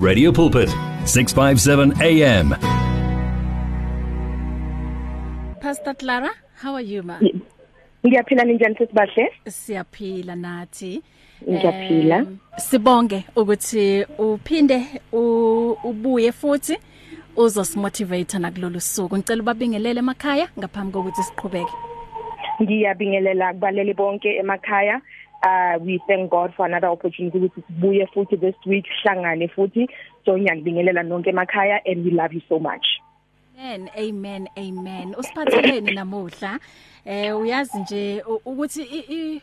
Radio Pulpit 657 AM Pastor Clara how are you ma Ngiyaphila ninjani sisibahle Siyaphila nathi. Ngiyaphila. Um, Sibonge ukuthi uphinde ubuye futhi uzosimotivate nakulolu suku. Ngicela ubabingelele emakhaya ngaphambi kokuthi siqhubeke. Ngiyabingelela kubaleli bonke emakhaya. Uh we thank God for another opportunity ukuthi sibuye futhi this week hlangane futhi. So ngiyabingelela nonke emakhaya and we love you so much. Amen amen amen. Usiphatheleni namuhla eh uyazi nje ukuthi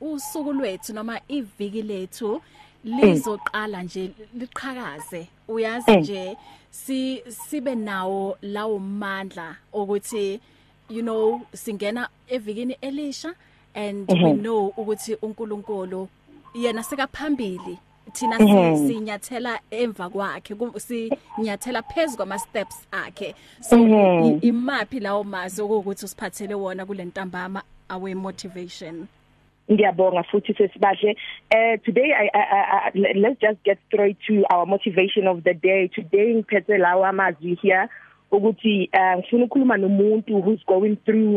usuku lwethu noma iviki lethu lizoqala nje liqhakaze. Uyazi nje si sibe nawo lawo mandla ukuthi you know singena evikini elisha and mm -hmm. we know ukuthi uNkulunkulu yena sekaphambili thina -hmm. sinyathela emva kwakhe sinyathela phezulu kwama steps akhe so -hmm. imapi lawo mazi ukuthi usiphathele wona kulentambama awe motivation ngiyabonga futhi sesibahle uh today I, I, I let's just get straight to our motivation of the day today ngiphethe lawa amazwi here ukuthi uh ngifuna ukukhuluma nomuntu who's going through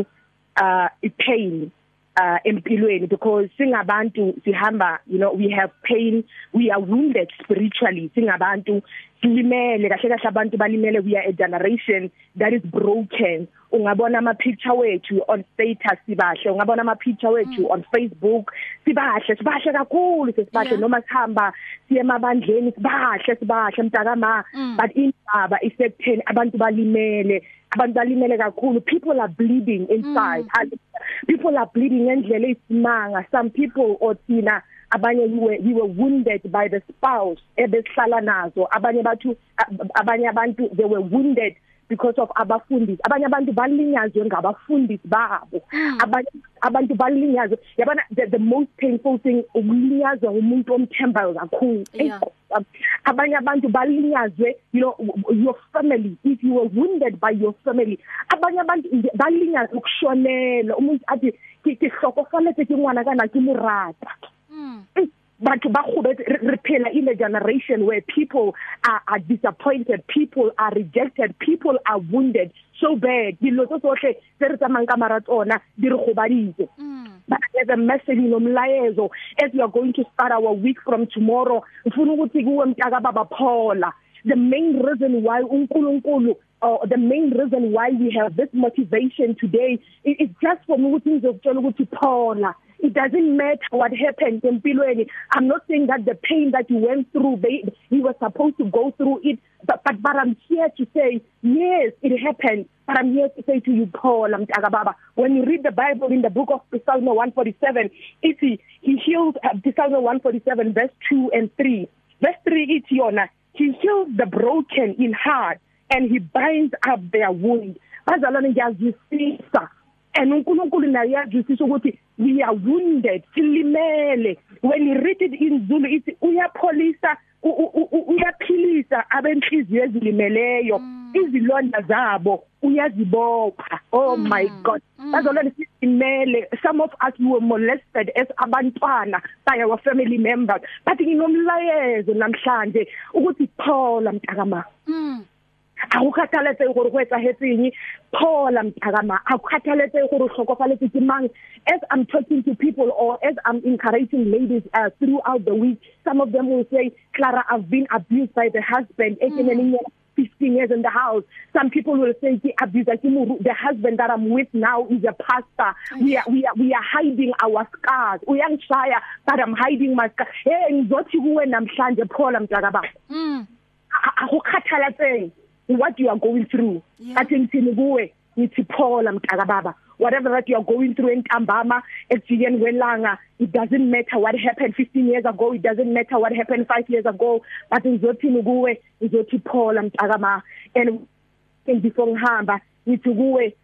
uh a pain uh empilweni because singabantu sihamba you know we have pain we are wounded spiritually singabantu. Silimele kahle kahle abantu balimele we are a generation that is broken ungabona ama picture wethu on status sibahle ungabona ama picture wethu mm. on Facebook sibahle sibahle kakhulu sesibahle noma sihamba siye emabandleni sibahle sibahle mntakama mm. but indaba isekutheni abantu balimele abantu balimele kakhulu people are bleeding inside mm. people are bleeding ngendlela esimanga some people othina abanye we were, we were wounded by the spouse ebesihlala nazo abanye bathu abanye abantu they were wounded because of abafundisi abanye abantu balinyazwe ngabafundisi babo hmm. abanye abantu balinyazwe yabona the, the most painful thing ukulinyazwa umuntu omthembayo kakhulu abanye abantu balinyazwe you know your family if you were wounded by your family abanye abantu balinyazwe ukushonela umuntu athi ke hloko fanele ke ngwana kana ke morata mm batho ba khobetse re phela in a generation where people are, are disappointed people are rejected people are wounded so bad. Dilo tsohle tse re tsamang ka mara tsona di re gobaditse but there's a message nomlayezo as we are going to start our week from tomorrow ngifuna ukuthi kuwe mntaka baba Paula. The main reason why uNkulunkulu uh, the main reason why we have this motivation today is, is just for ukuthi ngizokutshela ukuthi Paula it doesn't matter what happened empilweni. I'm not saying that the pain that you went through they you were supposed to go through it but but, but i'm here to say yes it happened. But i'm here to say to you paul mtaka baba. When you read the bible in the book of psalm 147 it he heals uh, psalm 147 verse 2 and 3 verse 3 it yona. He heals the broken in heart. And he binds up their wound. Bazalwane ngiyazwisisa. And uNkulunkulu naye uyazwisisa ukuthi we are wounded. Silimele. When you read it in Zulu ithi uyapholisa uyaphilisa abenhliziyo ezilimeleyo. Mm. izilonda zabo uyazibopha. Oh mm. my god. Mm. bazolona sisimele some of us were molested as abantwana by our family members. But nginomlayezo namhlanje ukuthi Paul mntakama. Mm. Awukhathaletse gore go etsagetseng phola mtakama awukhathaletse gore hlokofaletse ke mang as i'm talking to people or as i'm encouraging ladies uh, throughout the week some of them will say clara i've been abused by the husband. Ekeneleng mm. 15 years in the house. Some people will say ke abuse ke the husband that i'm with now is a pastor. We are we are we are hiding our scars. Uyangishaya but i'm hiding my scars hey ngizothi kuwe namhlanje phola mtakaba mm. Akukhathalatseng what you are going through athi ngithini kuwe ngithi phola mntaka baba. Whatever that you are going through entambama ekujikeni kwelanga it doesn't matter what happened 15 years ago it doesn't matter what happened 5 years ago but ngizothini kuwe? Ngizothi phola mntaka ma. And before ngihamba ngithi kuwe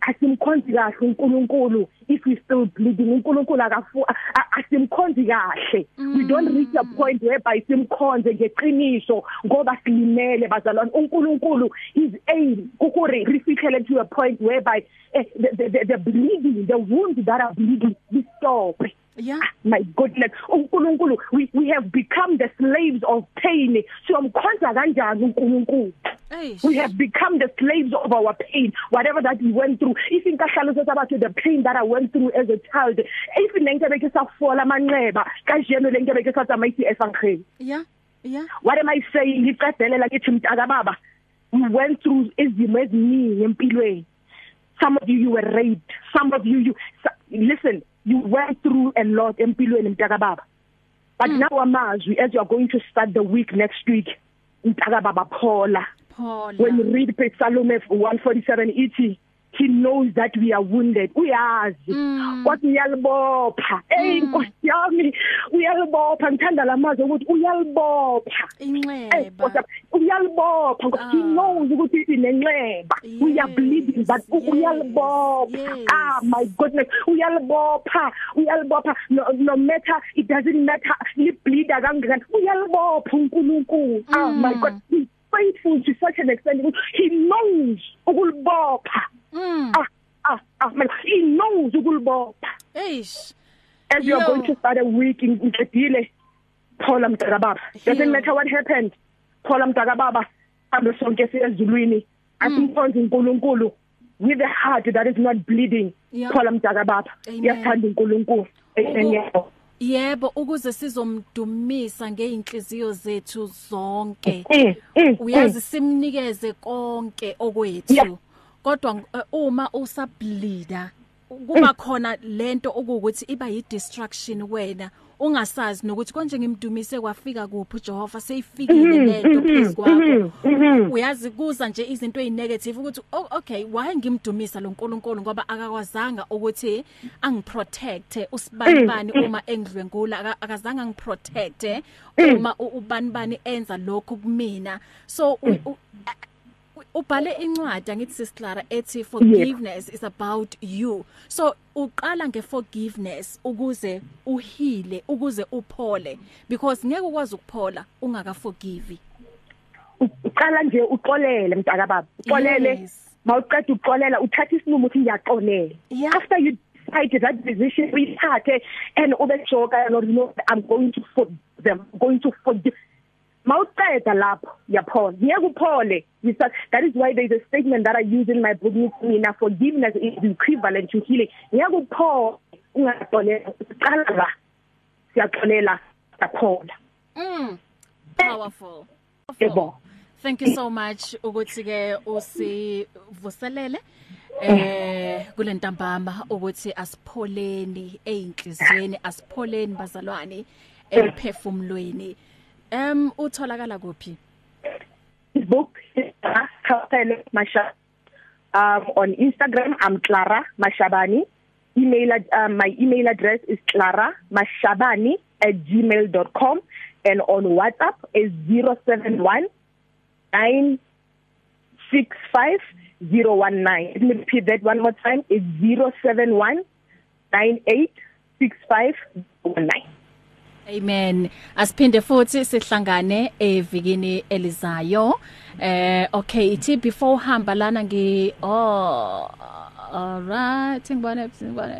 asimkhonzi kahle uNkulunkulu. If we still bleeding uNkulunkulu akafu asimkhonzi kahle. We don't reach a point whereby simkhonze ngeqiniso ngoba silimele bazalwane. uNkulunkulu is aim ukuri refikhele to a point whereby uh, the, the, the, the bleeding the wounds that are bleeding we stop. Yeah. my goodness. uNkulunkulu we we have become the slaves of pain. Siyomkhonza kanjani uNkulunkulu? We have become the slaves of our pain. Whatever that we went through if inkahlalo sesabathu the pain that I went through as a child if nento beke safola amanxeba kanjeno lento beke satsamaya isi esankheni Yeah. Yeah. what am I saying? Ngiqedelela ngithi mntaka baba we went through izimo eziningi empilweni. Some of you you were raped. Some of you you listen you went through a lot empilweni mntaka baba but mm. now amazwi as you are going to start the week next week mntaka baba phola Paul. when you read Psalm 147 ithi he knows that we are wounded. Uyazi. Mm. kodwa uyalibopha. Hey nkosi yami uyalibopha. Ngithanda lamazwi ukuthi uyalibopha. Eh, inxeba. Nkosi yami, uyalibopha. Ngoba he Ah. knows ukuthi sinenxeba we are Yes, bleeding but u- yes, uyalibopha. yes. ah my goodness. Uyalibopha. Uyalibopha. No, no matter it doesn't matter. Li bleed kangangani uyalibopha uNkulunkulu. Ah my Mm. god. He's faithful to such an extent. Ukuthi he knows ukulibopha. Mm. ah ah ah man he knows ukulibopha Eish. as you are going to start a week in ngidile Paula mntaka baba doesn't matter what happened Paula mntaka baba hambe sonke siya ezulwini asimkhonza uNkulunkulu with a heart that is not bleeding. Paula mntaka baba Amen. yathanda uNkulunkulu amen yebo Yebo ukuze sizomdumisa ngeinhliziyo zethu zonke. Mm, mm, Uyazi simnikeze konke Yeah. okwethu. Kodwa uh, uma usableeda kuba khona lento okuwukuthi iba yi distraction wena ungasazi nokuthi konje ngimdumise kwafika kuphi uJehova seyifikile lento phezukwakho uyazi kuza nje izinto ezinegative ukuthi oh, okay why ngimdumisa lo nkulunkulu ngoba akakwazanga ukuthi angiprotect usibanibani uma engidlwengula aka- akazange angiprotect uma u- ubanibani enza lokho kumina. So u- u- ubhale incwadi angithi sisiclara ethi forgiveness is about you. So uqala ngeforgiveness ukuze uhile ukuze uphole because ngeke ukwazi ukuphola ungaka forgive uqala nje uxolele mntaka baba. Uxolele. Yes. mawuqeda uxolela uthatha isinqumo ukuthi ngiyaxolela Yeah. after you decide that decision uyithathe and ube joker and you know I'm going to forgive them I'm going to forgive mawuqeda lapho yaphola ngeke uphole. You start that is why there is a statement that I use in my book ngithi mina forgiveness is equivalent to healing. Ngeke uphole. Ungaxolela uqala la. Siyaxolela yaphola mm. Powerful. Yebo. Thank you so much. Ukuthi ke usivuselele eh kulentambama ukuthi asipholeni einhlizweni asipholeni bazalwane emphefumulweni em utholakala kuphi His book Clara Masha. Um, on Instagram, I'm Clara Mashabani. Email um, my email address is clara mashabani at gmail.com and on WhatsApp is 071 965 019. Let me repeat that one more time. It's 071 9865 019. Amen. Asiphinde futhi sihlangane evikini elizayo. Eh okay, ithi before uhamba lana ngi oh all right, ngibona ngibona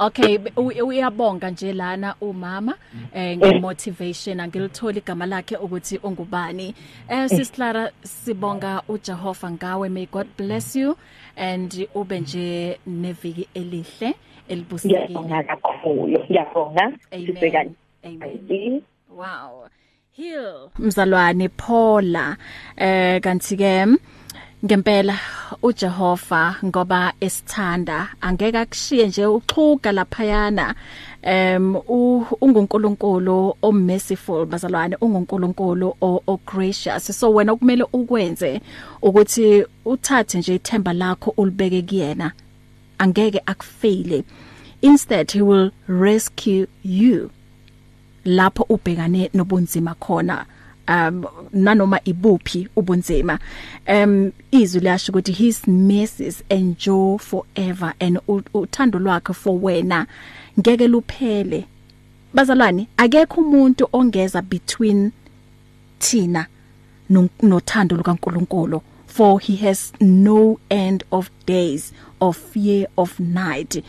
Okay uyabonga nje lana umama eh ngemotivation angilithola igama lakhe ukuthi ungubani eh sis Clara sibonga uJehova ngawe may God bless you and ube nje neviki elihle elibusekile Ngiyabonga kakhulu. Ngiyabonga. Amen. Amen. Wow. Heal. Mzalwane Paula eh kanti ke ngempela uJehova ngoba esithanda angeke akushiye nje uxhuga laphayana em u- ungunkulunkulu o merciful bazalwane ungunkulunkulu o, o gracious so wena kumele ukwenze ukuthi uthathe nje ithemba lakho ulibeke kuyena angeke akufaile instead he will rescue you. Lapho ubhekane nobunzima khona um nanoma ibuphi ubunzima. Um izwi lasho ukuthi his mercies endure forever and u- uthando lwakhe for wena ngeke luphele. Bazalwane akekho umuntu ongeza between thina no- nothando lukaNkuluNkulu. For he has no end of days of fear of night.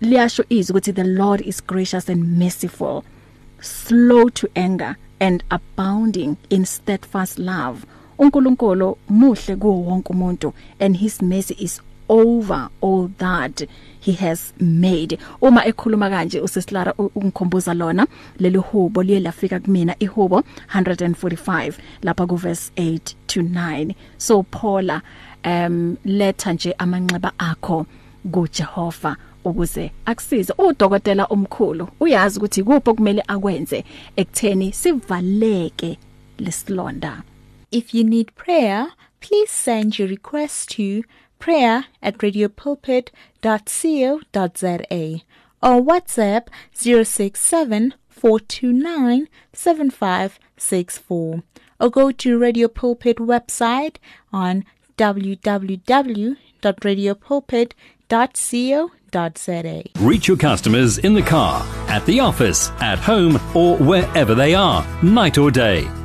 Liyasho izwi ukuthi the Lord is gracious and merciful slow to anger and abounding in steadfast love. uNkulunkulu muhle kuwo wonke umuntu and his mercy is over all that he has made. Uma ekhuluma kanje usisilara ungikhomboza lona leli hubo liye lafika kumina ihubo 145 lapha ku verse 8 to 9 so Paula um letha nje amanxeba akho kuJehova ukuze akusize. Udokotela omkhulu uyazi ukuthi kuphi okumele akwenze ekutheni sivaleke lesilonda. If you need prayer, please send your request to prayer at radiopulpit.co.za or WhatsApp 067 429 7564 or go to Radio Pulpit website on www.radiopulpit.co.za. Reach your customers in the car, at the office, at home, or wherever they are, night or day.